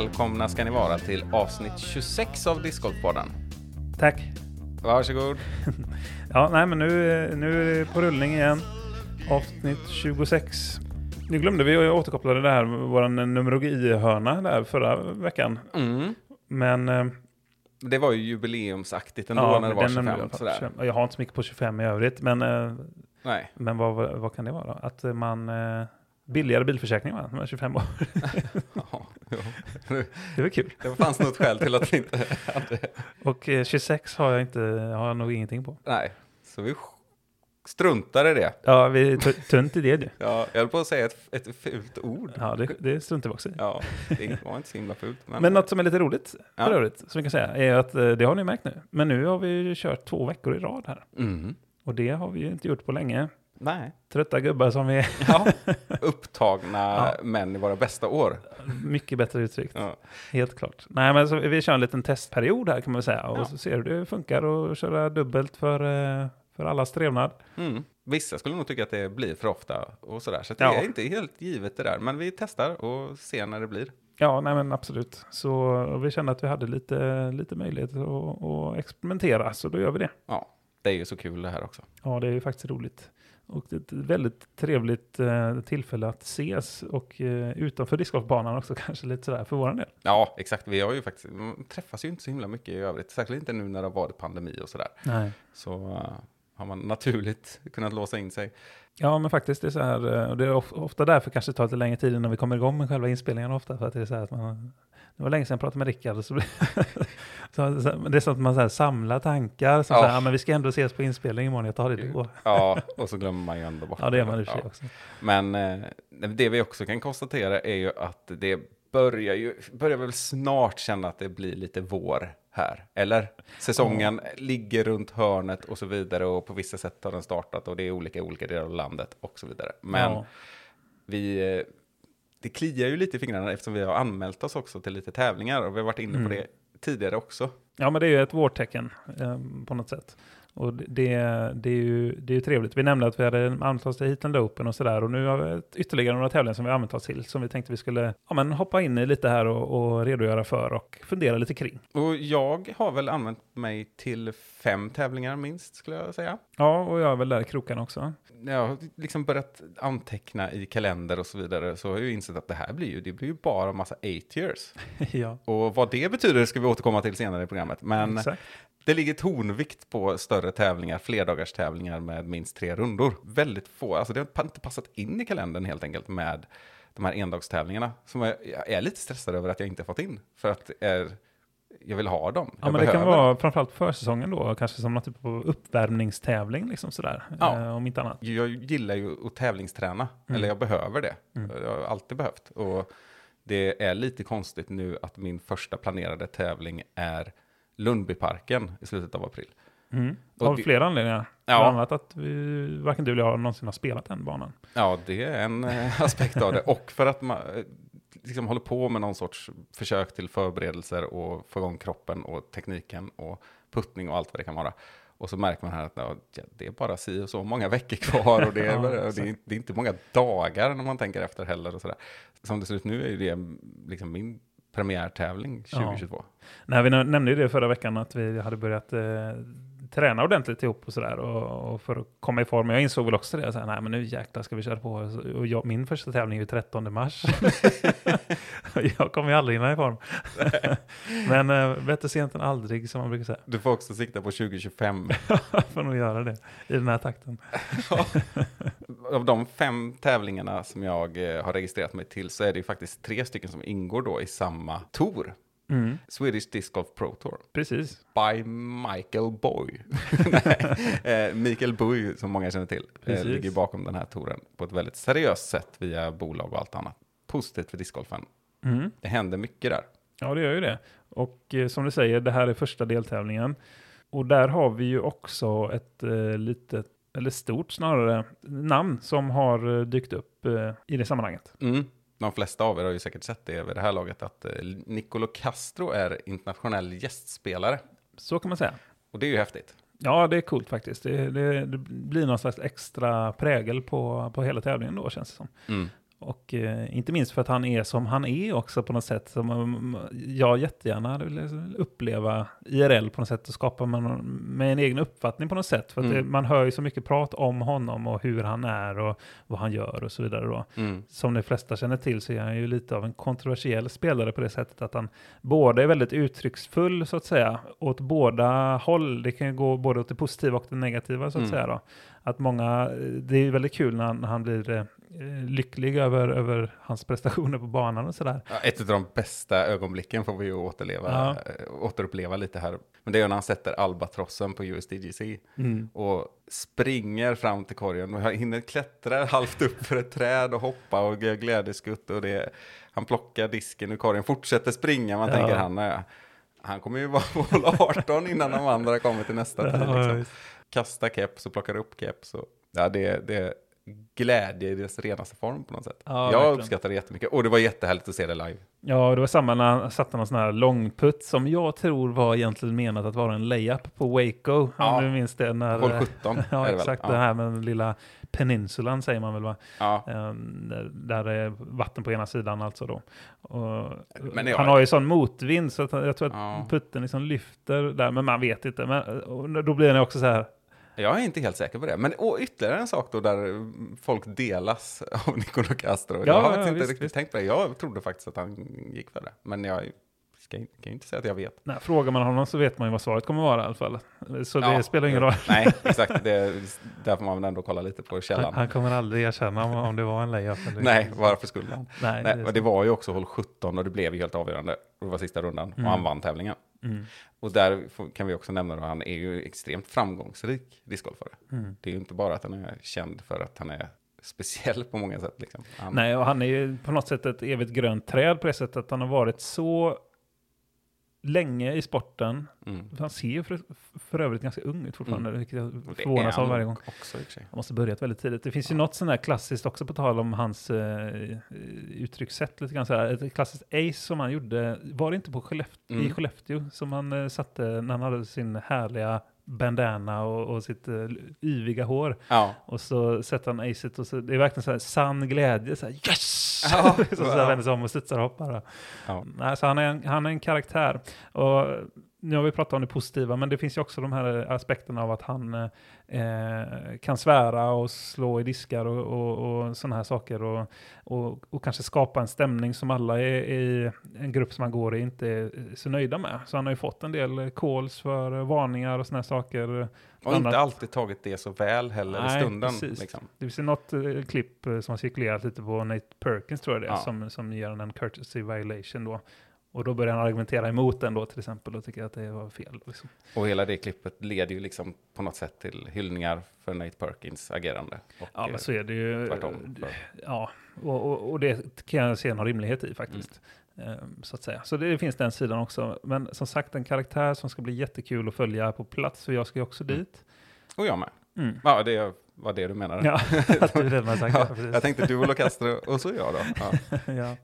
Välkomna ska ni vara till avsnitt 26 av Discgolfpodden. Tack. Varsågod. Ja, nej, men nu, nu är det på rullning igen. Avsnitt 26. Nu glömde vi att återkoppla det här, vår numerologihörna där förra veckan. Mm. Men eh, Det var ju jubileumsaktigt ändå ja, när det var den 25. nämnde jag Sådär. 25. Jag har inte så mycket på 25 i övrigt, men, eh, Nej. men vad, vad kan det vara? Att man... eh, Billigare bilförsäkring va? Med 25 år. Ja. Det var kul. Det fanns något skäl till att vi inte hade... Och eh, 26 har jag, inte, har jag nog ingenting på. Nej, så vi struntar i det. Ja, vi tunt i det ju. Ja, jag höll på att säga ett, ett fult ord. Ja, det, det struntar vi också i. Ja, det var inte så himla fult. Men, Men något som är lite roligt Ja. för övrigt, som vi kan säga, är att eh, det har ni märkt nu. Men nu har vi kört två veckor i rad här. Mm. Och det har vi ju inte gjort på länge. Nej. Trötta gubbar som vi är. Ja. Upptagna Ja. män i våra bästa år. Mycket bättre uttryckt. Ja. Helt klart. Nej, men så vi kör en liten testperiod här kan man säga. Och så ser hur det funkar att köra dubbelt för, eh, för allas trevnad. Mm. Vissa skulle nog tycka att det blir för ofta och sådär. Så det är inte helt givet det där. Men vi testar och ser när det blir. Ja, nej men absolut. Så vi kände att vi hade lite, lite möjlighet att, att experimentera, så då gör vi det. Ja, det är ju så kul det här också. Ja, det är ju faktiskt roligt. Och det är ett väldigt trevligt eh, tillfälle att ses och eh, utanför discgolfbanan också kanske lite sådär för våran del. Ja, exakt. Vi har ju faktiskt, träffas ju inte så himla mycket i övrigt. Särskilt inte nu när det har varit pandemi och sådär. Nej. Så eh, har man naturligt kunnat låsa in sig. Ja, men faktiskt det är så här, eh, och det är of, ofta därför kanske det tar lite längre tid innan vi kommer igång med själva inspelningen ofta, för att det är så här att man, det var länge sedan jag pratade med Rickard, så, så, så, det är så att man så här samlar tankar, som Ja. så här, ja, men vi ska ändå ses på inspelning imorgon, jag tar det då. Ja, och så glömmer man ju ändå bort Ja, det gör man i Ja. också. Men eh, det vi också kan konstatera är ju att det börjar ju, börjar väl snart känna att det blir lite vår här. Eller? Säsongen ligger runt hörnet och så vidare och på vissa sätt har den startat och det är olika i olika delar av landet och så vidare. Men Ja. vi, eh, det kliar ju lite i fingrarna eftersom vi har anmält oss också till lite tävlingar och vi har varit inne på Mm. det tidigare också. Ja, men det är ju ett vårtecken eh, på något sätt. Och det, det, är ju, det är ju trevligt. Vi nämnde att vi hade använt oss till Heatland Open och sådär. Och nu har vi ytterligare några tävlingar som vi har använt oss till. Som vi tänkte vi skulle ja, men hoppa in i lite här och, och redogöra för och fundera lite kring. Och jag har väl använt mig till fem tävlingar minst skulle jag säga. Ja, och jag är väl där i krokarna också. När jag har liksom börjat anteckna i kalender och så vidare så har jag ju insett att det här blir ju, det blir ju bara massa eight years. ja, Och vad det betyder ska vi återkomma till senare i programmet. Men exakt. det ligger tonvikt på större tävlingar, flerdagars tävlingar med minst tre rundor. Väldigt få, alltså det har inte passat in i kalendern helt enkelt med de här endagstävlingarna. Som jag, jag är lite stressad över att jag inte har fått in. För att det är, jag vill ha dem. Ja, Jag men det kan vara framförallt försäsongen då, kanske som någon typ av uppvärmningstävling, liksom sådär, Ja. eh, om inte annat. Jag gillar ju att tävlingsträna, Mm. eller jag behöver det. Mm. Jag har alltid behövt. Och det är lite konstigt nu att min första planerade tävling är Lundbyparken i slutet av april. Mm. Av det- flera anledningar. Ja. Bland annat att vi, varken du eller jag någonsin har spelat den banan. Ja, det är en eh, aspekt av det. Och för att man liksom håller på med någon sorts försök till förberedelser och få igång kroppen och tekniken och puttning och allt vad det kan vara. Och så märker man här att ja, det är bara si och så många veckor kvar och det är, Ja, det är, det är inte många dagar när man tänker efter heller. Och sådär. Som det ser ut nu är det liksom min premiärtävling 2022. Nej, vi nä- nämnde ju det förra veckan att vi hade börjat eh, träna ordentligt ihop och sådär och, och för att komma i form. Jag insåg väl också det, så här, nej men nu jäklar ska vi köra på. Och jag, min första tävling är ju 13 mars. Jag kommer ju aldrig hinna i form. men eh, bättre sent än aldrig som man brukar säga. Du får också sikta på 2025. Jag får nog göra det i den här takten. Av de fem tävlingarna som jag eh, har registrerat mig till så är det ju faktiskt tre stycken som ingår då i samma tour. Mm, Swedish Disc Golf Pro Tour. precis. By Michael Boy. Eh, Mikael Boy, som många känner till, eh, ligger bakom den här touren på ett väldigt seriöst sätt via bolag och allt annat. Positivt för discgolfen. Mm. Det händer mycket där. Ja, det gör ju det. Och eh, som du säger, det här är första deltävlingen. Och där har vi ju också ett eh, litet, eller stort snarare, namn som har dykt upp i det sammanhanget. Mm. De flesta av er har ju säkert sett det vid det här laget, att eh, Nicolo Castro är internationell gästspelare. Så kan man säga. Och det är ju häftigt. Ja, det är coolt faktiskt. Det, det, det blir någon slags extra prägel på, på hela tävlingen då, känns det som. Mm. Och eh, inte minst för att han är som han är också på något sätt. Som um, jag jättegärna hade velat uppleva IRL på något sätt och skapa med, med en egen uppfattning på något sätt. För att Mm. det, man hör ju så mycket prat om honom och hur han är och vad han gör och så vidare. Då. Mm. Som de flesta känner till så är han ju lite av en kontroversiell spelare på det sättet att han både är väldigt uttrycksfull så att säga åt båda håll. Det kan ju gå både åt det positiva och det negativa så att Mm. säga. Då. Att många, det är väldigt kul när han, när han blir eh, lycklig över, över hans prestationer på banan och sådär. Ja, ett av de bästa ögonblicken får vi ju återleva, Ja. eh, återuppleva lite här. Men det är när han sätter albatrossen på USDGC och springer fram till korgen och hinner klättra halvt upp för ett träd och hoppa och glädjeskutt. Och det, han plockar disken ur korgen, fortsätter springa. Man Ja. tänker han, är, han kommer ju vara mål 18 innan de andra kommer till nästa tid. Liksom. Kasta keps och plockar upp keps. Och, ja, det, det glädje i dess renaste form på något sätt. Ja, Jag verkligen. uppskattar det jättemycket och det var jättehärligt att se det live. Ja, det var samma när han satte någon sån här långputt som jag tror var egentligen menat att vara en layup på Waco. Ja. Om du minns det. När, Håll 17 är Ja, exakt. Ja. Det här med den lilla peninsulan säger man väl va? Ja. Ehm, där- det är vatten på ena sidan alltså då. Och Men jag- han har ju sån motvind så jag tror att putten liksom lyfter där, men man vet inte. Men, då blir den också så här, Jag är inte helt säker på det. Men och ytterligare en sak då där mm, folk delas av Nicola Castro. jag Ja, har ja, faktiskt inte visst, riktigt visst. tänkt på det. Jag trodde faktiskt att han gick för det. Men jag ska, kan ju inte säga att jag vet. nej, frågar man honom så vet man ju vad svaret kommer vara i alla fall. Så det Ja, spelar ingen roll. Nej, exakt. Det är, där får man väl ändå kolla lite på Han, källan. han kommer aldrig erkänna om, om det var en layup eller Nej, varför skulle han? Nej, Nej, det det var ju också håll 17 och det blev ju helt avgörande. Det var sista rundan Mm. och han vann tävlingen. Mm. Och där kan vi också nämna att han är ju extremt framgångsrik discgolfare. Mm. Det är ju inte bara att han är känd för att han är speciell på många sätt. Liksom. Han, Nej, och han är ju på något sätt ett evigt grönt träd på det sättet att han har varit så länge i sporten. Mm. Han ser ju för, för övrigt ganska ung ut fortfarande, Mm. vilket jag förvånas av varje gång. Också i. Han måste börjat väldigt tidigt. Det finns ju något sånt där klassiskt också på tal om hans eh, uttryckssätt lite grann så här. Ett klassiskt ace som han gjorde, var det inte på Skellefteå, i Mm. Skellefteå som han eh, satte när han hade sin härliga bandana och, och sitt eh, yviga hår. Ja, Och så sätter han acet och så, det är verkligen så här sann glädje, så här yes! Ja, så, så här vänder sig om och studsar och hoppar. ja. Så han är, en, han är en karaktär. Och nu har vi pratat om det positiva, men det finns ju också de här aspekterna av att han eh, kan svära och slå i diskar och, och, och sådana här saker. Och, och, och kanske skapa en stämning som alla i, i en grupp som han går i inte är så nöjda med. Så han har ju fått en del calls för varningar och sådana här saker. Och inte alltid tagit det så väl heller i Nej, stunden. precis. Liksom. Det finns något eh, klipp eh, som har cirkulerat lite på Nate Perkins tror jag det är, Ja. som, som ger en courtesy violation då. Och då börjar han argumentera emot den då till exempel och tycker att det var fel. Liksom. Och hela det klippet leder ju liksom på något sätt till hyllningar för Nate Perkins agerande. Ja, eh, men så är det ju. tvärtom. Ja, och, och, och det kan jag se en rimlighet i faktiskt. Ehm, Så att säga. Så det finns den sidan också. Men som sagt, en karaktär som ska bli jättekul att följa på plats, för jag ska ju också Mm. dit. och jag med. Mm. Ja, det var det du menade. Ja, att du redan har sagt Ja, det. jag tänkte du och Castro och så jag då. Ja. ja.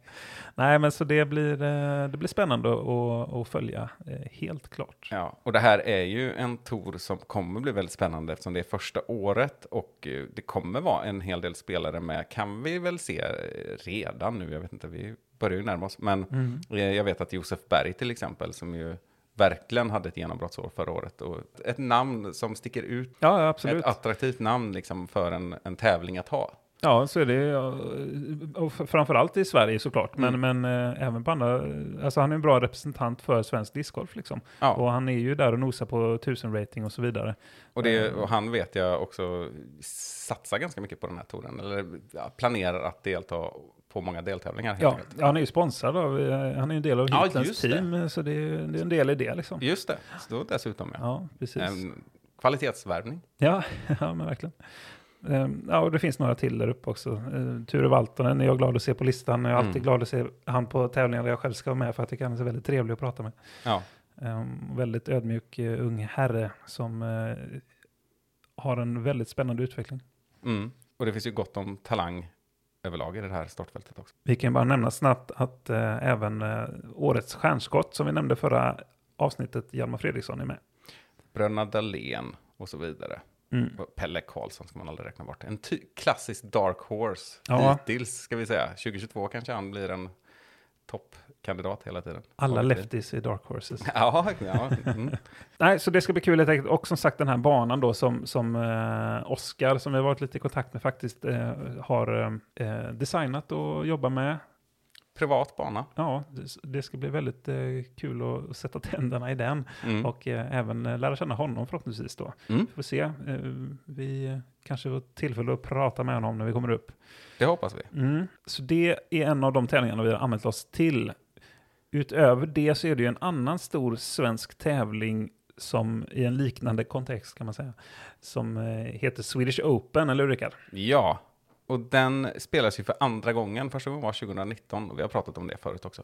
Nej, men så det blir, eh, det blir spännande att, att följa, eh, helt klart. Ja, och det här är ju en tour som kommer bli väldigt spännande eftersom det är första året och eh, det kommer vara en hel del spelare med, kan vi väl se redan nu, jag vet inte, vi börjar ju närma oss, men Mm. jag vet att Josef Berg till exempel, som ju verkligen hade ett genombrottsår förra året och ett namn som sticker ut, Ja, absolut. ett attraktivt namn liksom för en, en tävling att ha. Ja, så är det. Och framförallt i Sverige såklart, men, Mm. men eh, även på andra. Alltså han är en bra representant för svensk discgolf liksom. Ja. Och han är ju där och nosar på 1000 rating och så vidare. Och, det, Mm. och han vet jag också satsar ganska mycket på den här touren, eller planerar att delta på många deltävlingar helt Ja, ja, han är ju sponsrad av, eh, han är ju en del av Ja, Heatlands just det. team, så det är, det är en del i det liksom. Just det, så dessutom ja. Ja, precis. En kvalitetsvärvning. Ja, ja men verkligen. Ehm, Ja, och det finns några till där uppe också. Uh, Ture Valtonen är jag glad att se på listan. Jag är alltid Mm. glad att se han på tävlingar där jag själv ska vara med för att jag tycker han är så väldigt trevlig att prata med. Ja, Ehm, väldigt ödmjuk eh, ung herre som eh, har en väldigt spännande utveckling. mm. och det finns ju gott om talang överlag i det här startfältet också. Vi kan bara nämna snabbt att eh, även eh, årets stjärnskott som vi nämnde förra avsnittet, Hjalmar Fredriksson är med. Bröderna Dahlén och så vidare. Mm. Pelle Karlsson ska man aldrig räkna bort. En klassisk dark horse. Ja. Hittills ska vi säga. 2022 kanske han blir en toppkandidat hela tiden. Alla lefties är dark horses. Ja, ja. Mm. Nej, så det ska bli kul helt enkelt. Och som sagt den här banan då som, som eh, Oskar, som vi har varit lite i kontakt med faktiskt, eh, har eh, designat och jobbar med. Privat bana. Ja, det, det ska bli väldigt eh, kul att, sätta tänderna i den. Mm. Och eh, även eh, lära känna honom förhoppningsvis då. Mm. Vi får se. Eh, vi eh, kanske får tillfälle att prata med honom när vi kommer upp. Det hoppas vi. Mm. Så det är en av de tävlingarna vi har anmält oss till. Utöver det så är det ju en annan stor svensk tävling som i en liknande kontext kan man säga. Som eh, heter Swedish Open, eller hur Rickard? Ja, och den spelas ju för andra gången. Första gången var 2019 och vi har pratat om det förut också.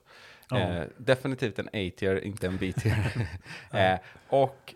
Ja. Eh, definitivt en A-tier, inte en B-tier. eh, och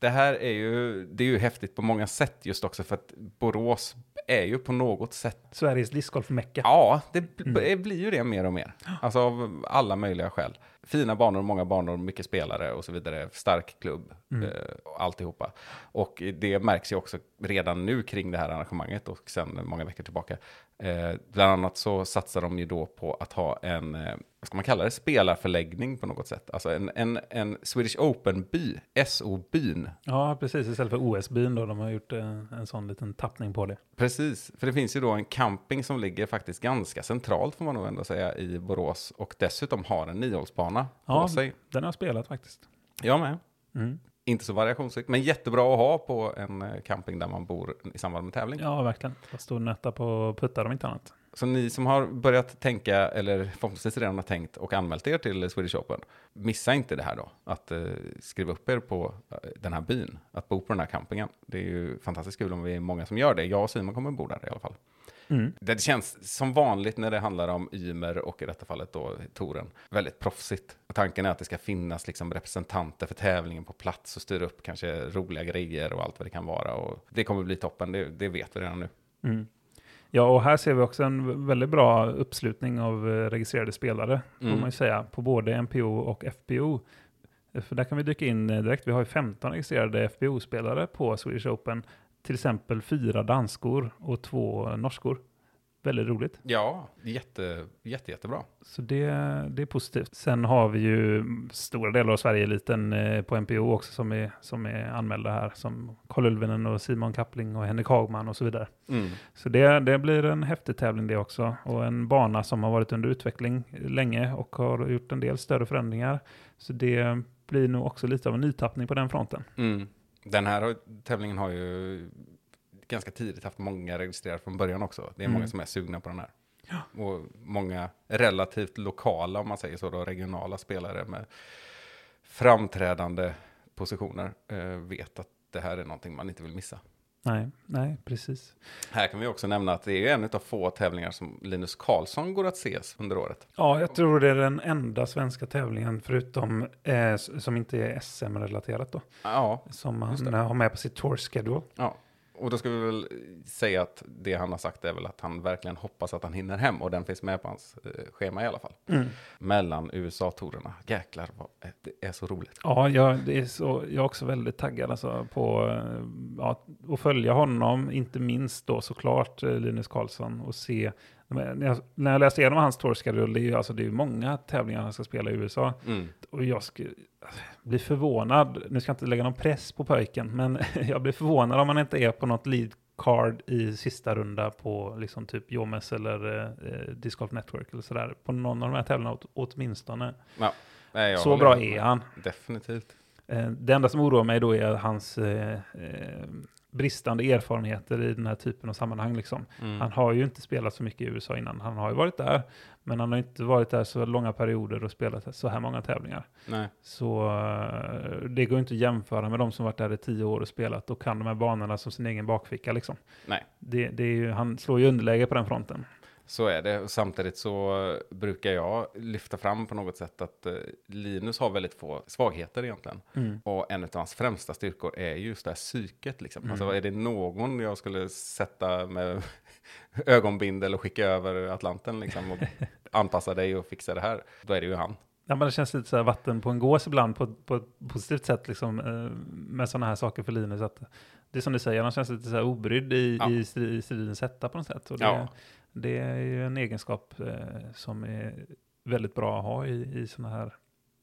det här är ju, det är ju häftigt på många sätt just också för att Borås är ju på något sätt Sveriges discgolf-mecka. Ja, det Mm. blir ju det mer och mer. Alltså av alla möjliga skäl. Fina banor, många banor, mycket spelare och så vidare. Stark klubb, Mm. eh, och alltihopa. Och det märks ju också redan nu kring det här arrangemanget och sen många veckor tillbaka. Eh, bland annat så satsar de ju då på att ha en, eh, vad ska man kalla det, spelarförläggning på något sätt. Alltså en, en, en Swedish Open-by, SO-byn. Ja, precis. Istället för OS-byn då. De har gjort eh, en sån liten tappning på det. Precis, för det finns ju då en camping som ligger faktiskt ganska centralt får man nog ändå säga i Borås och dessutom har en niohålsbana Ja. på sig. Den har jag spelat faktiskt. Jag med. Mm. Inte så variationsrikt, men jättebra att ha på en eh, camping där man bor i samband med tävling. Ja, verkligen. Jag står och nötta på puttar om inte annat. Så ni som har börjat tänka, eller förhoppningsvis redan har tänkt och anmält er till Swedish Open, missa inte det här då. Att eh, skriva upp er på eh, den här byn, att bo på den här campingen. Det är ju fantastiskt kul om vi är många som gör det. Jag och Simon kommer bo där i alla fall. Mm. Det känns som vanligt när det handlar om Ymer och i detta fallet då Toren. Väldigt proffsigt. Och tanken är att det ska finnas liksom representanter för tävlingen på plats och styra upp kanske roliga grejer och allt vad det kan vara. Och det kommer bli toppen, det, det vet vi redan nu. Mm. Ja, och här ser vi också en väldigt bra uppslutning av eh, registrerade spelare, får Mm. man ju säga, på både MPO och FPO. Eh, För där kan vi dyka in eh, direkt. Vi har ju 15 registrerade FPO-spelare på Swedish Open. Till exempel fyra danskor och två norskor. Väldigt roligt. Ja, jätte, jätte, jättebra. Så det, det är positivt. Sen har vi ju stora delar av Sverige-eliten eh, på MPO också som är, som är anmälda här. Som Karl Ulvinen och Simon Kappling och Henrik Hagman och så vidare. Mm. Så det, det blir en häftig tävling det också. Och en bana som har varit under utveckling länge och har gjort en del större förändringar. Så det blir nog också lite av en nytappning på den fronten. Mm. Den här tävlingen har ju ganska tidigt haft många registrerade från början också. Det är Mm. många som är sugna på den här. Och många relativt lokala, om man säger så, då, regionala spelare med framträdande positioner eh, vet att det här är någonting man inte vill missa. Nej, nej, precis. Här kan vi också nämna att det är en av få tävlingar som Linus Karlsson går att ses under året. Ja, jag tror det är den enda svenska tävlingen förutom eh, som inte är SM-relaterat då. Ja, Som han har med på sitt tour schedule. ja. Och då ska vi väl säga att det han har sagt är väl att han verkligen hoppas att han hinner hem och den finns med på hans eh, schema i alla fall. Mellan USA-tourerna. Jäklar, vad, det är så roligt. Ja, jag, det är så, jag är också väldigt taggad alltså på eh, ja, att följa honom, inte minst då såklart eh, Linus Karlsson och se När jag, när jag läste igenom hans tour schedule, det är ju alltså, det är många tävlingar han ska spela i USA. Mm. Och jag ska bli förvånad, nu ska jag inte lägga någon press på pojken, men jag blir förvånad om han inte är på något lead card i sista runda på liksom typ Jomes eller eh, Disc Golf Network eller sådär. På någon av de här tävlingarna åt, åtminstone. Ja. Nej, jag Så bra är han. Definitivt. Eh, Det enda som oroar mig då är hans eh, eh, bristande erfarenheter i den här typen av sammanhang. Liksom. Mm. Han har ju inte spelat så mycket i USA innan. Han har ju varit där, men han har inte varit där så långa perioder och spelat så här många tävlingar. Nej. Så eh, det går inte att jämföra med de som varit där i tio år och spelat och kan de här banorna som sin egen bakficka. Liksom. Nej. Det, det är ju, han slår ju underläge på den fronten. Så är det. Och samtidigt så brukar jag lyfta fram på något sätt att eh, Linus har väldigt få svagheter egentligen. Mm. Och en av hans främsta styrkor är just det här psyket. Liksom. Mm. Alltså är det någon jag skulle sätta med ögonbindel och skicka över Atlanten liksom, och anpassa dig och fixa det här, då är det ju han. Ja, men det känns lite så här vatten på en gås ibland på, på ett positivt sätt liksom, eh, med sådana här saker för Linus. Att det är som du säger, han känns lite så här obrydd i, Ja. i, stri- i stridens hetta på något sätt. Och det, Ja det är ju en egenskap eh, som är väldigt bra att ha i, i sådana här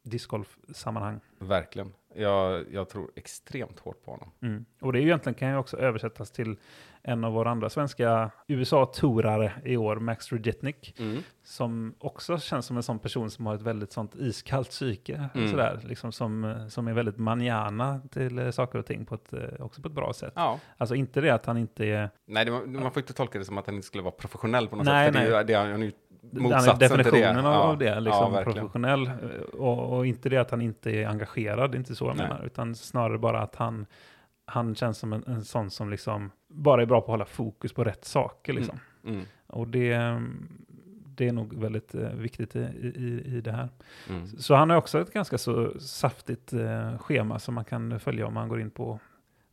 discgolf-sammanhang. Verkligen. Jag, jag tror extremt hårt på honom. Mm. Och det är ju egentligen kan ju också översättas till en av våra andra svenska USA-tourare i år, Max Rudjetnik, som också känns som en sån person som har ett väldigt sånt iskallt psyke, Mm. sådär, liksom som, som är väldigt manjana till eh, saker och ting på ett, eh, också på ett bra sätt. Ja. Alltså inte det att han inte är, Nej, det, man får inte tolka det som att han inte skulle vara professionell på något Nej, sätt. Det nej. det är, han är ju motsatsen till det. definitionen av, Ja. det, liksom ja, professionell, eh, och, och inte det att han inte är engagerad, det är inte så jag Nej. menar, utan snarare bara att han, han känns som en, en sån som liksom bara är bra på att hålla fokus på rätt saker liksom. Mm. Och det, det är nog väldigt eh, viktigt i, i, i det här. Mm. Så han har också ett ganska så saftigt eh, schema som man kan följa om man går in på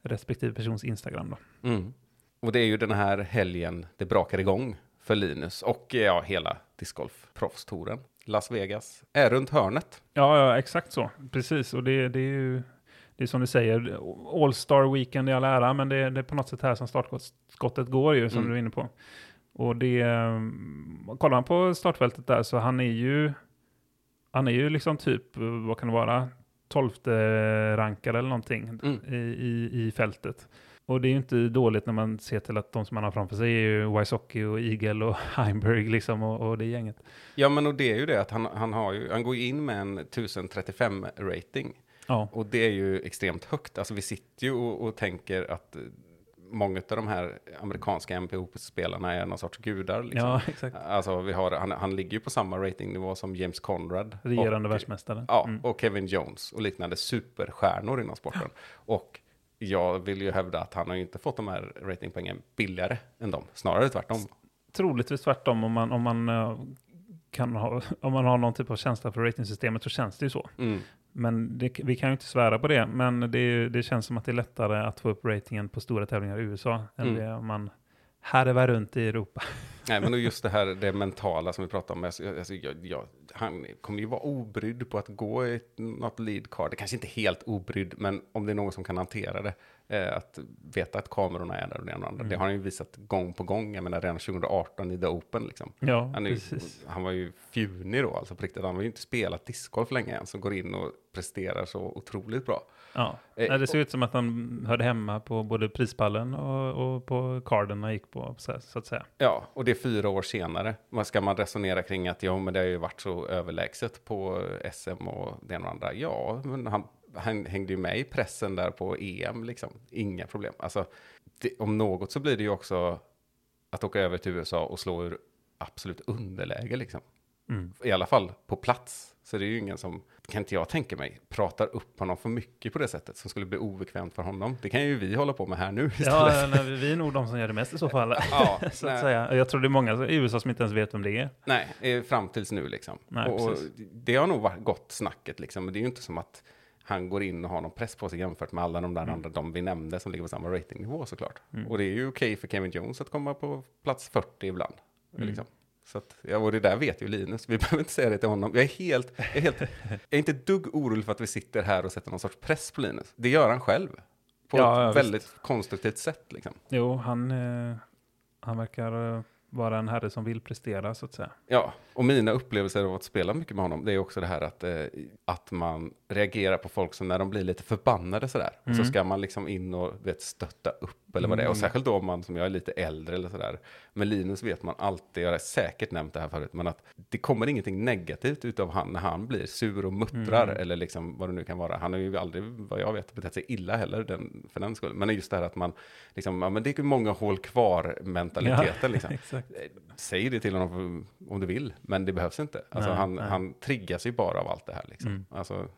respektive persons Instagram. Då. Mm. Och det är ju den här helgen det brakar igång för Linus och ja, hela discgolf-proffstouren. Las Vegas är runt hörnet. Ja, ja, exakt så. Precis, och det, det är ju det är som du säger, All-Star Weekend i all ära, men det, det är på något sätt här som startskottet går ju, som Mm. du är inne på. Och det, eh, kollar man på startfältet där så han är ju, han är ju liksom typ, eh, vad kan det vara, tolfte rankad eller någonting Mm. i, i, i fältet. Och det är ju inte dåligt när man ser till att de som man har framför sig är ju Wysocki och Eagle och Heimberg liksom och, och det gänget. Ja, men och det är ju det att han, han, har ju, han går in med en 1035 rating. Ja, Och det är ju extremt högt. Alltså vi sitter ju och, och tänker att eh, många av de här amerikanska MPO-spelarna är någon sorts gudar. Liksom. ja exakt. Alltså vi har, han, han ligger ju på samma ratingnivå som James Conrad. Regerande och, världsmästare. Ja, Mm. och Kevin Jones och liknande superstjärnor inom sporten. Och jag vill ju hävda att han har ju inte fått de här ratingpoängen billigare än dem. Snarare tvärtom. troligtvis tvärtom om man, om man, eh, kan ha, om man har någon typ av känsla för ratingsystemet så känns det ju så. Mm. Men det, vi kan ju inte svära på det, men det, det känns som att det är lättare att få upp ratingen på stora tävlingar i USA än Mm. det man härvar runt i Europa. Nej, men just det här det mentala som vi pratade om. Alltså, alltså, jag, jag, han kommer ju vara obrydd på att gå i något lead card. Det kanske inte är helt obrydd, men om det är någon som kan hantera det. Eh, att veta att kamerorna är där och det andra. Det har han ju visat gång på gång. Jag menar redan 2018 i The Open liksom. Ja, Han, ju- han var ju fjunig då, alltså på riktigt. Han har ju inte spelat discgolf länge än, som går in och presterar så otroligt bra. Ja. Eh, det ser ut som att han hörde hemma på både prispallen och, och på carden han gick på, så, så att säga. Ja, och det är fyra år senare. Vad ska man resonera kring att ja, men det har ju varit så överlägset på SM och det ena och andra. Ja, men han, han hängde ju med i pressen där på EM, liksom. Inga problem. Alltså, det, om något så blir det ju också att åka över till USA och slå ur absolut underläge, liksom. Mm. I alla fall på plats. Så det är ju ingen som, kan inte jag tänka mig, pratar upp honom för mycket på det sättet som skulle bli obekvämt för honom. Det kan ju vi hålla på med här nu istället. Ja, nej, vi är nog de som gör det mest i så fall. Ja, så att säga. Jag tror det är många i USA som inte ens vet vem det är. Nej, eh, fram tills nu liksom. Nej, och, och det har nog varit gott snacket liksom. Men det är ju inte som att han går in och har någon press på sig jämfört med alla de där Mm. andra, de vi nämnde, som ligger på samma ratingnivå såklart. Och det är ju okej för Kevin Jones att komma på plats 40 ibland. Mm. Liksom. Så att, ja, och det där vet ju Linus, vi behöver inte säga det till honom. Jag är helt, jag är helt, jag är inte dugg orolig för att vi sitter här och sätter någon sorts press på Linus. Det gör han själv. På Ja, ett ja, väldigt konstruktivt sätt liksom. Jo, han, eh, han verkar eh, vara en herre som vill prestera, så att säga. Ja, och mina upplevelser av att spela mycket med honom, det är också det här att, eh, att man reagerar på folk som när de blir lite förbannade sådär. Och så Mm. ska man liksom in och vet, stötta upp eller vad det är. Och Mm. särskilt då om man som jag är lite äldre eller sådär. Med Linus vet man alltid, jag har säkert nämnt det här förut, men att det kommer ingenting negativt utav han när han blir sur och muttrar Mm. eller liksom vad det nu kan vara. Han har ju aldrig, vad jag vet, betett sig illa heller den, för den skull. Men just det här att man, liksom, ja men det är ju många hål kvar mentaliteten liksom. Exakt. Eh, Säg det till honom om du vill, men det behövs inte. Alltså Nej, han, nej. han triggas ju bara av allt det här. Liksom. Mm. Alltså,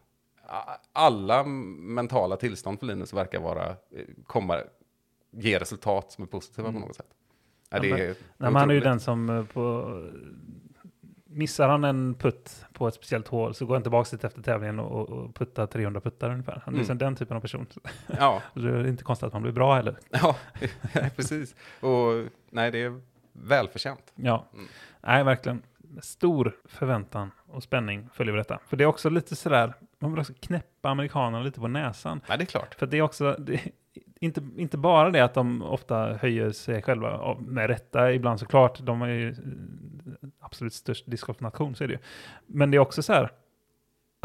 alla mentala tillstånd för Linus verkar vara, eh, komma, ge resultat som är positiva Mm. på något sätt. Ja, det är Nej, men han är ju den som eh, på... Missar han en putt på ett speciellt hål så går han tillbaka dit efter tävlingen och, och puttar 300 puttar ungefär. Han är Mm. den typen av person. Ja, det är inte konstigt att man blir bra heller. ja precis. Och nej, det är välförtjänt. Ja, Mm. nej verkligen. Stor förväntan och spänning följer detta. För det är också lite sådär, man vill också knäppa amerikanerna lite på näsan. Nej, det är klart. För det är också, det, inte, inte bara det att de ofta höjer sig själva, med rätta ibland såklart, de är ju eh, absolut störst discgolfnation, så är det ju. Men det är också så här,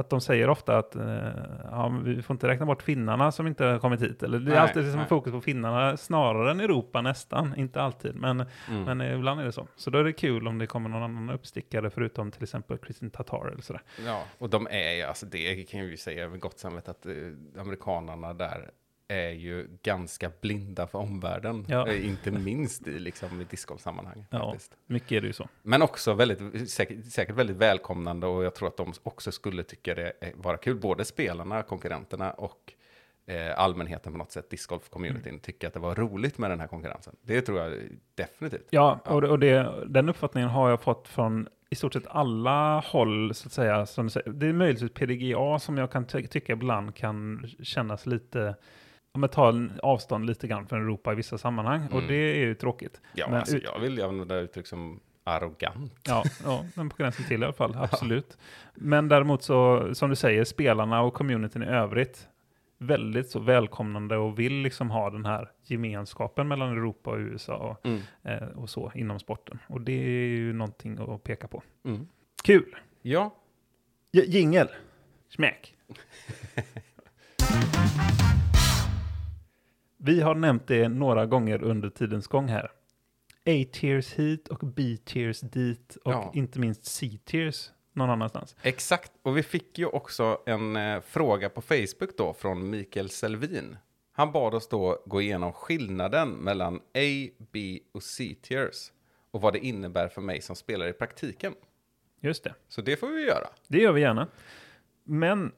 att de säger ofta att eh, ja, vi får inte räkna bort finnarna som inte har kommit hit. Eller det är Nej, alltid liksom nej. fokus på finnarna snarare än Europa nästan, inte alltid. Men, Mm. men ibland är det så. Så då är det kul om det kommer någon annan uppstickare förutom till exempel Kristin Tatar eller sådär. Ja, och de är ju, alltså det kan jag ju säga med gott samvete att eh, amerikanerna där är ju ganska blinda för omvärlden. Ja. Eh, inte minst i liksom discgolfsammanhang. Ja. Mycket är det ju så. Men också väldigt, säkert, säkert väldigt välkomnande och jag tror att de också skulle tycka det vara kul. Både spelarna, konkurrenterna och eh, allmänheten på något sätt, discgolf-communityn, Mm. tycker att det var roligt med den här konkurrensen. Det tror jag definitivt. Ja, och, det, och det, den uppfattningen har jag fått från i stort sett alla håll, så att säga. Som. Det är möjligtvis PDGA som jag kan ty tycka ibland kan kännas lite, om jag tar en avstånd lite grann från Europa i vissa sammanhang. Och Mm. det är ju tråkigt. Ja, Men alltså, jag vill använda uttryck som arrogant. Ja, ja, men på gränsen till i alla fall, absolut. Men däremot så, som du säger, spelarna och communityn i övrigt, väldigt så välkomnande och vill liksom ha den här gemenskapen mellan Europa och USA och, Mm. eh, och så inom sporten. Och det är ju någonting att peka på. Mm. Kul! Ja, J- Jingel! Smäck! Vi har nämnt det några gånger under tidens gång här. A-tiers hit och B-tiers dit och Ja. inte minst C-tiers någon annanstans. Exakt, och vi fick ju också en eh, fråga på Facebook då från Mikael Selvin. Han bad oss då gå igenom skillnaden mellan A, B och C-tiers och vad det innebär för mig som spelare i praktiken. Just det, Så det får vi göra. det gör vi gärna. Men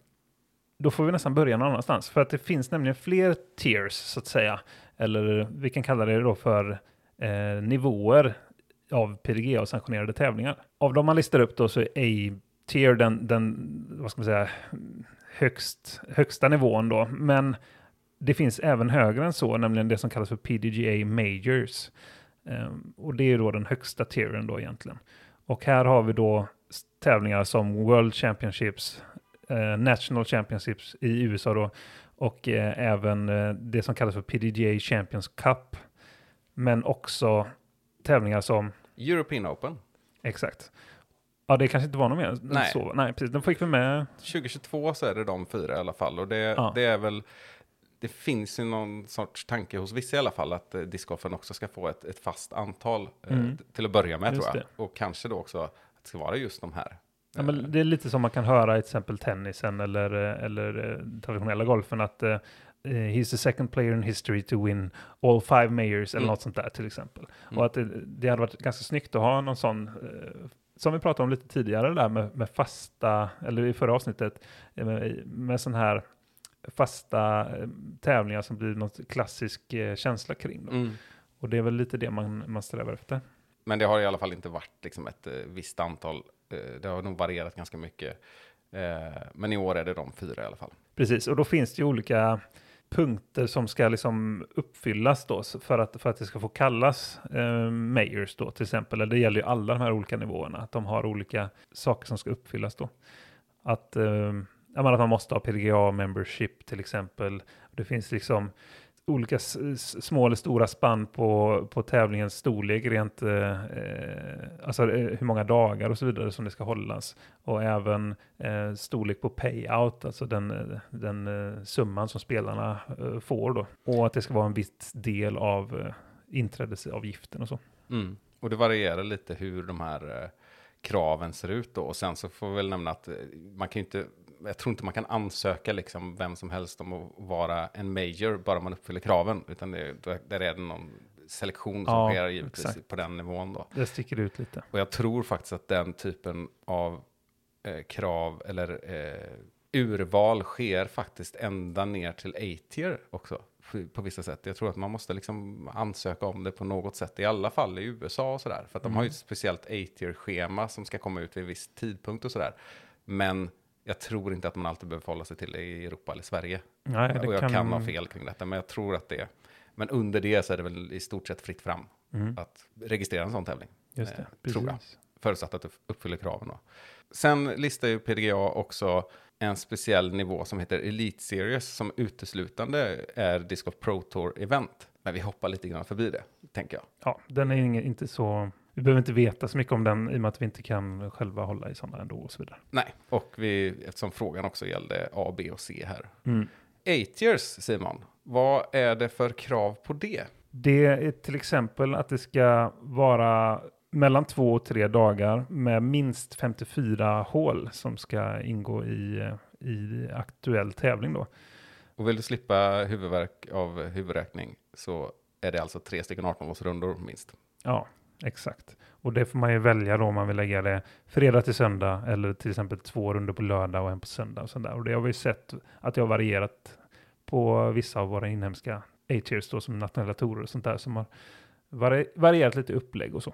då får vi nästan börja någon annanstans. För att det finns nämligen fler tiers så att säga. Eller vi kan kalla det då för eh, nivåer av PDGA-sanktionerade tävlingar. Av de man listar upp då så är A-tier den, den, vad ska man säga, högst, högsta nivån då. Men det finns även högre än så, nämligen det som kallas för PDGA Majors. Ehm, och det är då den högsta tieren då egentligen. Och här har vi då tävlingar som World Championships, eh, National Championships i USA då, och eh, även eh, det som kallas för PDGA Champions Cup. Men också tävlingar som, European Open. exakt. Ja, det kanske inte var något mer. Nej. Så, nej, precis. Den fick vi med. 2022 så är det de fyra i alla fall. Och det, Ja. det är väl... Det finns ju någon sorts tanke hos vissa i alla fall att eh, discgolfen också ska få ett, ett fast antal eh, Mm. till att börja med Just tror jag. Och kanske då också att det ska vara just de här. Ja, men det är lite som man kan höra i till exempel tennisen eller, eh, eller eh, traditionella golfen att eh, eh, he's the second player in history to win all five majors eller Mm. något sånt där till exempel. Mm. Och att det, det hade varit ganska snyggt att ha någon sån, eh, som vi pratade om lite tidigare där med, med fasta, eller i förra avsnittet, eh, med, med sån här fasta eh, tävlingar som blir något klassisk eh, känsla kring. Mm. Och det är väl lite det man, man strävar efter. Men det har i alla fall inte varit liksom ett eh, visst antal. Eh, det har nog varierat ganska mycket. Eh, men i år är det de fyra i alla fall. Precis, och då finns det ju olika punkter som ska liksom uppfyllas då för att, för att det ska få kallas eh, mayors då till exempel. Eller det gäller ju alla de här olika nivåerna, att de har olika saker som ska uppfyllas då. Att, eh, menar att man måste ha PDGA membership till exempel. Det finns liksom olika små eller stora spann på, på tävlingens storlek rent, eh, eh alltså eh, hur många dagar och så vidare som det ska hållas. Och även eh, storlek på payout, alltså den, eh, den eh, summan som spelarna eh, får då. Och att det ska vara en viss del av eh, inträdesavgiften och så. Mm. Och det varierar lite hur de här eh, kraven ser ut då. Och sen så får vi väl nämna att man kan ju inte, jag tror inte man kan ansöka liksom vem som helst om att vara en major bara man uppfyller kraven. Utan det, där är det någon selektion som Ja, sker givetvis exakt. på den nivån då. Det sticker ut lite. Och jag tror faktiskt att den typen av eh, krav eller eh, urval sker faktiskt ända ner till A-tier också på vissa sätt. Jag tror att man måste liksom ansöka om det på något sätt, i alla fall i USA och sådär. För att de har ju ett speciellt A-tier-schema som ska komma ut vid en viss tidpunkt och sådär. Men jag tror inte att man alltid behöver förhålla sig till det i Europa eller Sverige. Nej, det och jag kan... kan ha fel kring detta, men jag tror att det är. Men under det så är det väl i stort sett fritt fram Mm, att registrera en sån tävling. just det. eh, tror jag. Förutsatt att du uppfyller kraven. Då. Sen listar ju PDGA också en speciell nivå som heter Elite Series som uteslutande är Disc Pro Tour event. Men vi hoppar lite grann förbi det, tänker jag. Ja, den är inte så... Vi behöver inte veta så mycket om den i och med att vi inte kan själva hålla i sådana ändå och så vidare. Nej, och vi, eftersom frågan också gällde A, B och C här. Mm. Eight years, Simon. Vad är det för krav på det? Det är till exempel att det ska vara mellan två och tre dagar med minst 54 hål som ska ingå i, i aktuell tävling då. Och vill du slippa huvudvärk av huvudräkning så är det alltså tre stycken 18-hålsrundor minst. Ja, exakt. Och det får man ju välja då om man vill lägga det fredag till söndag eller till exempel två runder på lördag och en på söndag. Och, sånt där. och det har vi sett att det har varierat på vissa av våra inhemska A-tiers då som nationella torer och sånt där som har vari- varierat lite upplägg och så.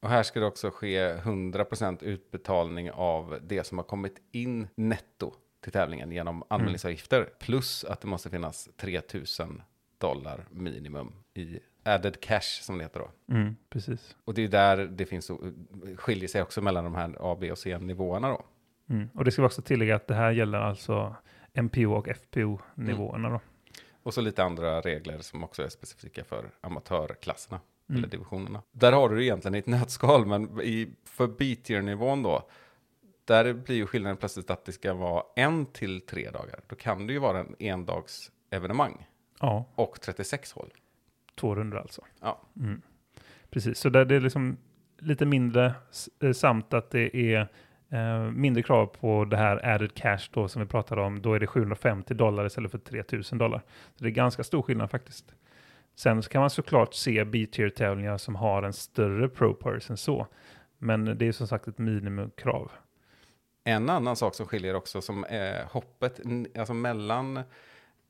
Och här ska det också ske 100% utbetalning av det som har kommit in netto till tävlingen genom anmälningsavgifter. Plus att det måste finnas 3000 dollar minimum i added cash som det heter då. Mm, precis. Och det är där det finns skiljer sig också mellan de här A, B och C-nivåerna då. Mm. Och det ska vi också tillägga att det här gäller alltså MPO och FPO-nivåerna då. Och så lite andra regler som också är specifika för amatörklasserna. Mm. Eller divisionerna. Där har du det egentligen i ett nötskal, men i, för B-tier-nivån då, där blir ju skillnaden plötsligt att det ska vara en till tre dagar. Då kan det ju vara en endags evenemang Ja, och 36 hål. Två runder alltså. Ja. Mm. Precis, så där det är liksom lite mindre eh, samt att det är eh, mindre krav på det här added cash då som vi pratade om. Då är det 750 dollar istället för 3000 dollar. Så det är ganska stor skillnad faktiskt. Sen så kan man såklart se B-tier-tävlingar som har en större pro purse än så. Men det är som sagt ett minimumkrav. En annan sak som skiljer också som är hoppet n- alltså mellan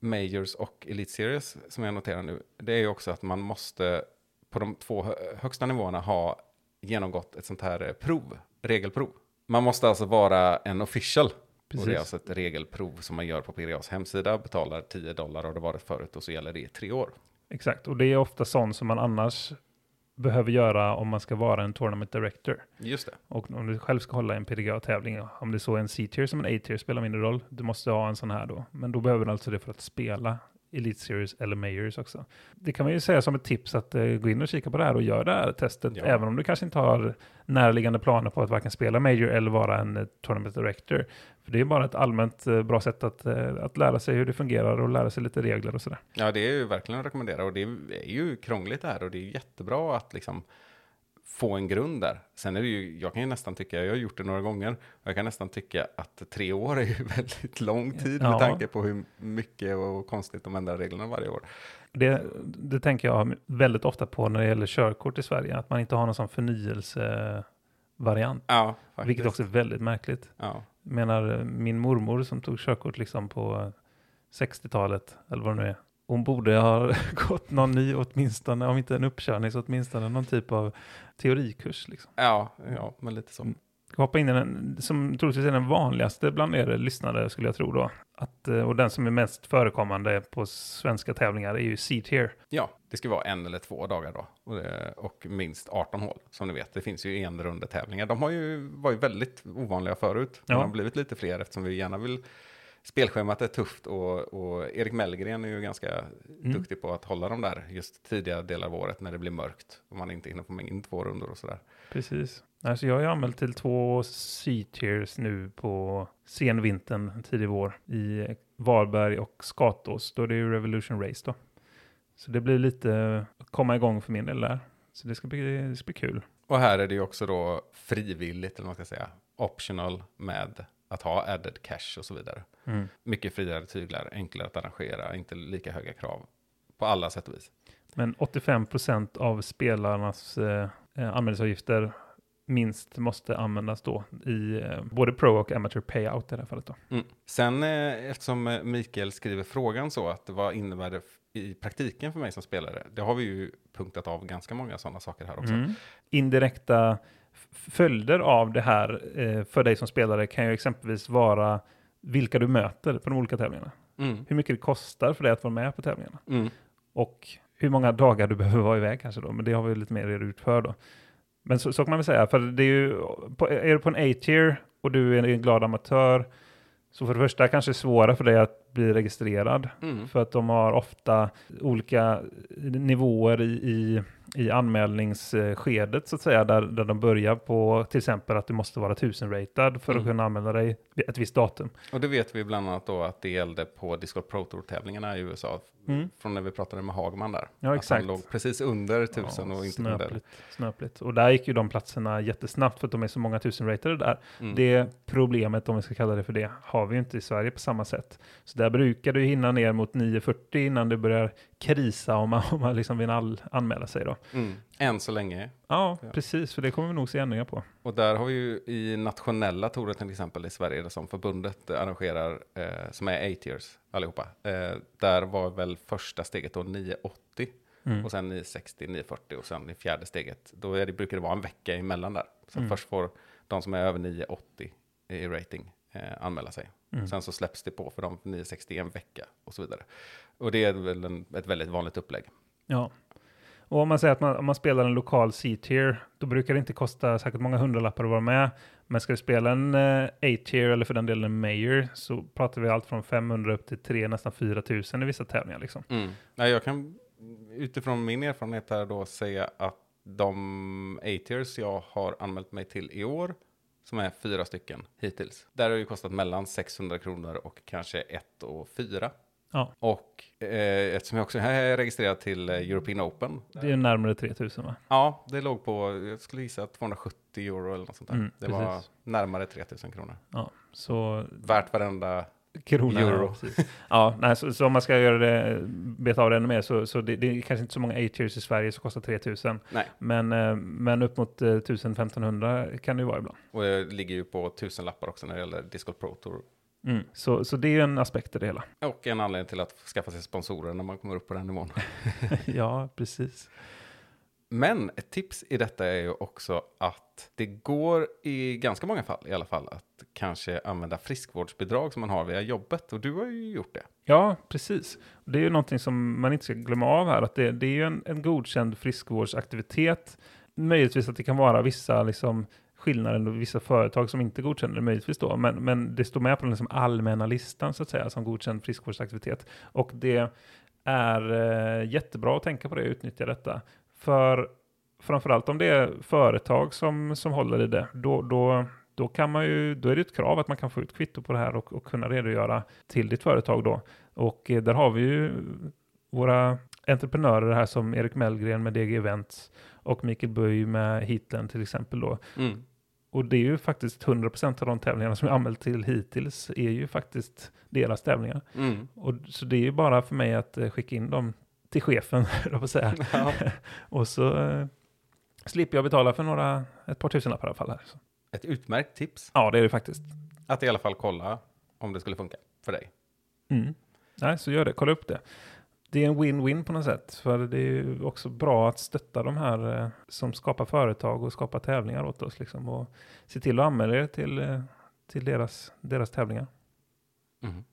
Majors och Elite Series som jag noterar nu. Det är ju också att man måste på de två hö- högsta nivåerna ha genomgått ett sånt här eh, prov, regelprov. Man måste alltså vara en official. Och det Precis. är alltså ett regelprov som man gör på PDAs hemsida, betalar 10 dollar och det varit förut och så gäller det i tre år. Exakt, och det är ofta sånt som man annars behöver göra om man ska vara en tournament director. Just det. Och om du själv ska hålla en PDGA-tävling, om det så är en C-tier som en A-tier spelar mindre roll, du måste ha en sån här då. Men då behöver du alltså det för att spela Elite Series eller Majors också. Det kan man ju säga som ett tips att eh, gå in och kika på det här och göra det här testet, Ja. även om du kanske inte har närliggande planer på att varken spela Major eller vara en eh, Tournament Director. För det är bara ett allmänt eh, bra sätt att, eh, att lära sig hur det fungerar och lära sig lite regler och sådär. Ja, det är ju verkligen att rekommendera och det är ju krångligt det här och det är jättebra att liksom få en grund där. Sen är det ju, jag kan ju nästan tycka, jag har gjort det några gånger, jag kan nästan tycka att tre år är ju väldigt lång tid Ja. med tanke på hur mycket och konstigt de ändrar reglerna varje år. Det, det tänker jag väldigt ofta på när det gäller körkort i Sverige, att man inte har någon sån förnyelsevariant. Ja, faktiskt. Vilket också är väldigt märkligt. Ja, Jag menar, min mormor som tog körkort liksom på eh, 60-talet, eller vad det nu är. Hon borde ha gått någon ny åtminstone, om inte en uppkörning så åtminstone någon typ av teorikurs. Liksom. ja, ja men lite så. Mm. Hoppa in i den, som troligtvis är den vanligaste bland er lyssnare skulle jag tro då. Att, eh, och den som är mest förekommande på svenska tävlingar är ju C-tier. Ja, det ska vara en eller två dagar då. Och, det, och minst 18 hål, som ni vet. Det finns ju en runda tävlingar. De har ju, var ju väldigt ovanliga förut. Men Ja. de har blivit lite fler eftersom vi gärna vill... Spelschemat är tufft och, och Erik Mellgren är ju ganska duktig på att hålla dem där just tidiga delar av året när det blir mörkt. Och man inte hinner få in två rundor och sådär. Precis. Alltså jag är anmäld till två C-tiers nu på senvintern, tidig vår i Varberg och Skatås. Då är det ju Revolution Race då. Så det blir lite att komma igång för min del där. Så det ska bli, det ska bli kul. Och här är det ju också då frivilligt, eller vad man ska säga, optional med att ha added cash och så vidare. Mm. Mycket friare tyglar, enklare att arrangera, inte lika höga krav på alla sätt och vis. Men 85% av spelarnas eh, eh, anmälningsavgifter minst måste användas då i eh, både pro och amateur payout i det här fallet. Då. Mm. Sen eh, eftersom eh, Mikael skriver frågan så att vad innebär det i praktiken för mig som spelare? Det har vi ju punktat av ganska många sådana saker här också. Mm. Indirekta följder av det här eh, för dig som spelare kan ju exempelvis vara vilka du möter på de olika tävlingarna. Mm. Hur mycket det kostar för dig att vara med på tävlingarna. Mm. Och hur många dagar du behöver vara iväg kanske då. Men det har vi lite mer ut för då. Men så, så kan man väl säga, för det är ju, på, är du på en A-tier och du är en glad amatör, så för det första kanske det är svårare för dig att bli registrerad. Mm. För att de har ofta olika nivåer i, i, i anmälningsskedet så att säga, där, där de börjar på till exempel att du måste vara 1000-ratad för att Mm. kunna anmäla dig ett visst datum. Och det vet vi bland annat då att det gällde på Discord Pro Tour-tävlingarna i USA. Mm. Från när vi pratade med Hagman där. Ja, Att exakt. han låg precis under 1000 och inte under. snöpligt, snöpligt. Och där gick ju de platserna jättesnabbt för att de är så många tusen ratade där. Mm. Det problemet, om vi ska kalla det för det, har vi ju inte i Sverige på samma sätt. Så där brukar du hinna ner mot 9.40 innan det börjar krisa om man, om man liksom vill all, anmäla sig då. Mm. Än så länge. Ja, Ja. precis, för det kommer vi nog se ändringar på. Och där har vi ju i nationella tourer till exempel i Sverige, som förbundet arrangerar, eh, som är A-tiers allihopa. Eh, där var väl första steget då 980 Mm. och sen 960, 940 och sen i fjärde steget, då är det, brukar det vara en vecka emellan där. Så Mm. först får de som är över 980 i rating eh, anmäla sig. Mm. Sen så släpps det på för de 960 i en vecka och så vidare. Och det är väl en, ett väldigt vanligt upplägg. Ja. Och om man säger att man, om man spelar en lokal C-tier, då brukar det inte kosta säkert många hundralappar att vara med. Men ska du spela en eh, A-tier eller för den delen en Mayor så pratar vi allt från 500 upp till 3, nästan 4000 i vissa tävlingar liksom. Mm. Nej, jag kan utifrån min erfarenhet här då säga att de A-tiers jag har anmält mig till i år, som är fyra stycken hittills, där har ju kostat mellan 600 kronor och kanske 1 och 4. Ja. Och eh, eftersom jag också är registrerad till eh, European Open, Det är närmare 3000 va? ja, det låg på, jag skulle gissa 270 euro eller något sånt där. Mm, det var precis. närmare 3000 kronor. Ja, så Värt varenda, krona. Euro. Ja, nej, så, så om man ska göra det, beta av det ännu mer så, så det, det är kanske inte så många A-tiers i Sverige som kostar 3000. nej, Men, eh, men upp mot eh, 1000-1500 kan det ju vara ibland. och det ligger ju på tusen lappar också när det gäller Discord Pro Tour Mm. Så, så det är en aspekt i det hela. Och en anledning till att skaffa sig sponsorer när man kommer upp på den nivån. ja, precis. Men ett tips i detta är ju också att det går i ganska många fall i alla fall att kanske använda friskvårdsbidrag som man har via jobbet. Och du har ju gjort det. Ja, precis. Det är ju någonting som man inte ska glömma av här, att det, det är ju en, en godkänd friskvårdsaktivitet. Möjligtvis att det kan vara vissa liksom, skillnader och vissa företag som inte godkänner det, möjligtvis då, men, men det står med på den liksom allmänna listan så att säga, som godkänd friskvårdsaktivitet. Och det är eh, jättebra att tänka på det och utnyttja detta. För framförallt om det är företag som, som håller i det, då, då, då, kan man ju, då är det ett krav att man kan få ut kvitto på det här och, och kunna redogöra till ditt företag då. Och eh, där har vi ju våra entreprenörer här som Erik Mellgren med DG Events och Mikael Böj med Heatland till exempel då. Mm. Och det är ju faktiskt 100% av de tävlingarna som jag anmält till hittills är ju faktiskt deras tävlingar. Mm. Och, så det är ju bara för mig att eh, skicka in dem till chefen, på att säga. Ja. Och så eh, slipper jag betala för några, ett par tusenlappar i alla fall här. Så. Ett utmärkt tips. Ja, det är det faktiskt. Att i alla fall kolla om det skulle funka för dig. Mm. Nej, så gör det. Kolla upp det. Det är en win-win på något sätt. För det är ju också bra att stötta de här eh, som skapar företag och skapar tävlingar åt oss. Liksom, och se till att anmäla er till, eh, till deras, deras tävlingar. Mm.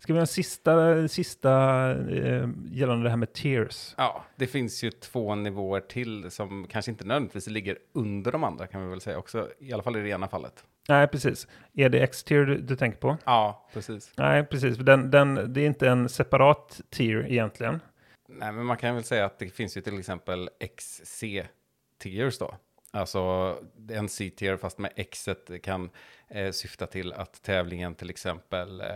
Ska vi ha en sista, sista eh, gällande det här med tiers? Ja, det finns ju två nivåer till som kanske inte nödvändigtvis ligger under de andra kan vi väl säga också. I alla fall i det ena fallet. Nej, precis. Är det X-tier du, du tänker på? Ja, precis. Nej, precis. Den, den, det är inte en separat tier egentligen. Nej, men man kan väl säga att det finns ju till exempel XC-tiers då. Alltså en C-tier fast med X kan eh, syfta till att tävlingen till exempel eh,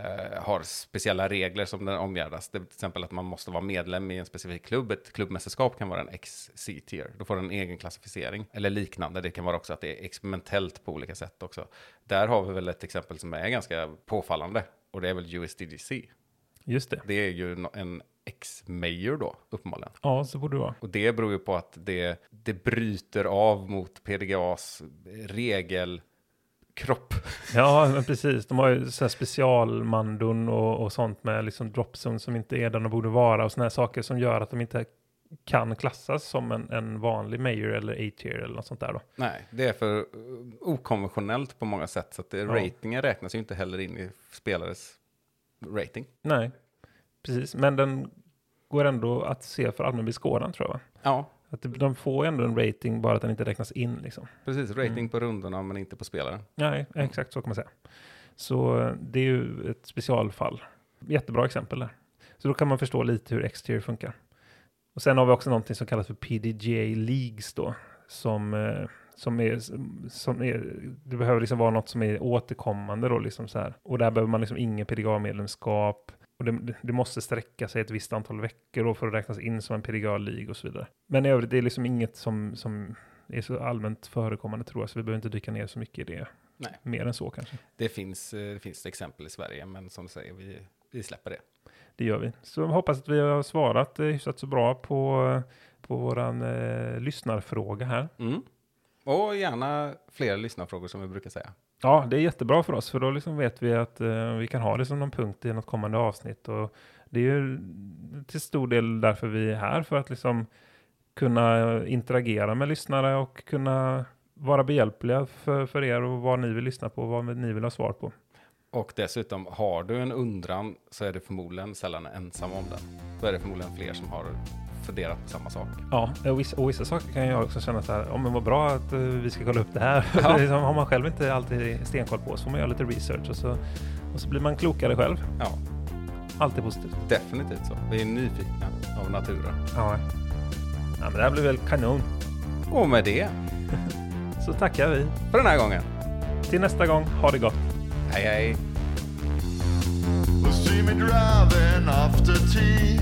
har speciella regler som den omgärdas. Det är till exempel att man måste vara medlem i en specifik klubb. Ett klubbmästerskap kan vara en XC-tier. Då får den en egen klassificering. Eller liknande. Det kan vara också att det är experimentellt på olika sätt också. Där har vi väl ett exempel som är ganska påfallande. Och det är väl USDGC. Just det. Det är ju en X-Mayor då, uppenbarligen. Ja, så borde det vara. Och det beror ju på att det, det bryter av mot PDGAs regelkropp. Ja, men precis. De har ju så här specialmandon och, och sånt med liksom dropzone som inte är där de borde vara och såna här saker som gör att de inte kan klassas som en, en vanlig mayor eller A-tier eller något sånt där då. Nej, det är för uh, okonventionellt på många sätt. Så att det, Ja. ratingen räknas ju inte heller in i spelares rating. Nej, precis. Men den går ändå att se för allmän beskådan tror jag. Ja, Att de får ändå en rating bara att den inte räknas in liksom. precis. Rating Mm. på rundorna men inte på spelaren. Nej, exakt så kan man säga. Så eh, det är ju ett specialfall. Jättebra exempel där. Så då kan man förstå lite hur X-tier funkar. Och sen har vi också någonting som kallas för PDGA Leagues då. Som, eh, som, är, som är, det behöver liksom vara något som är återkommande då liksom så här. Och där behöver man liksom ingen PDGA-medlemskap. Och det, det måste sträcka sig ett visst antal veckor för att räknas in som en PDGA-league och så vidare. Men i övrigt, det är liksom inget som, som är så allmänt förekommande tror jag, så vi behöver inte dyka ner så mycket i det. Nej. Mer än så kanske. Det finns, eh, det finns exempel i Sverige, men som du säger, vi, vi släpper det. Det gör vi. Så jag hoppas att vi har svarat eh, hyfsat så bra på, på våran eh, lyssnarfråga här. Mm. Och gärna fler lyssnarfrågor som vi brukar säga. Ja, det är jättebra för oss, för då liksom vet vi att eh, vi kan ha det som någon punkt i något kommande avsnitt. Och det är ju till stor del därför vi är här, för att liksom kunna interagera med lyssnare och kunna vara behjälpliga för, för er och vad ni vill lyssna på, vad ni vill ha svar på. Och dessutom, har du en undran så är det förmodligen sällan ensam om den. Då är det förmodligen fler som har funderat på samma sak. Ja, och vissa, och vissa saker kan jag också känna så här, ja men vad bra att eh, vi ska kolla upp det här. Ja. Liksom, har man själv inte alltid stenkoll på så får man göra lite research och så, och så blir man klokare själv. Ja, Alltid positivt. definitivt så. Vi är nyfikna av naturen. Ja. ja, men det här blir väl kanon. Och med det, Så tackar vi. för den här gången. Till nästa gång, ha det gott. Hej hej! See me driving after tea.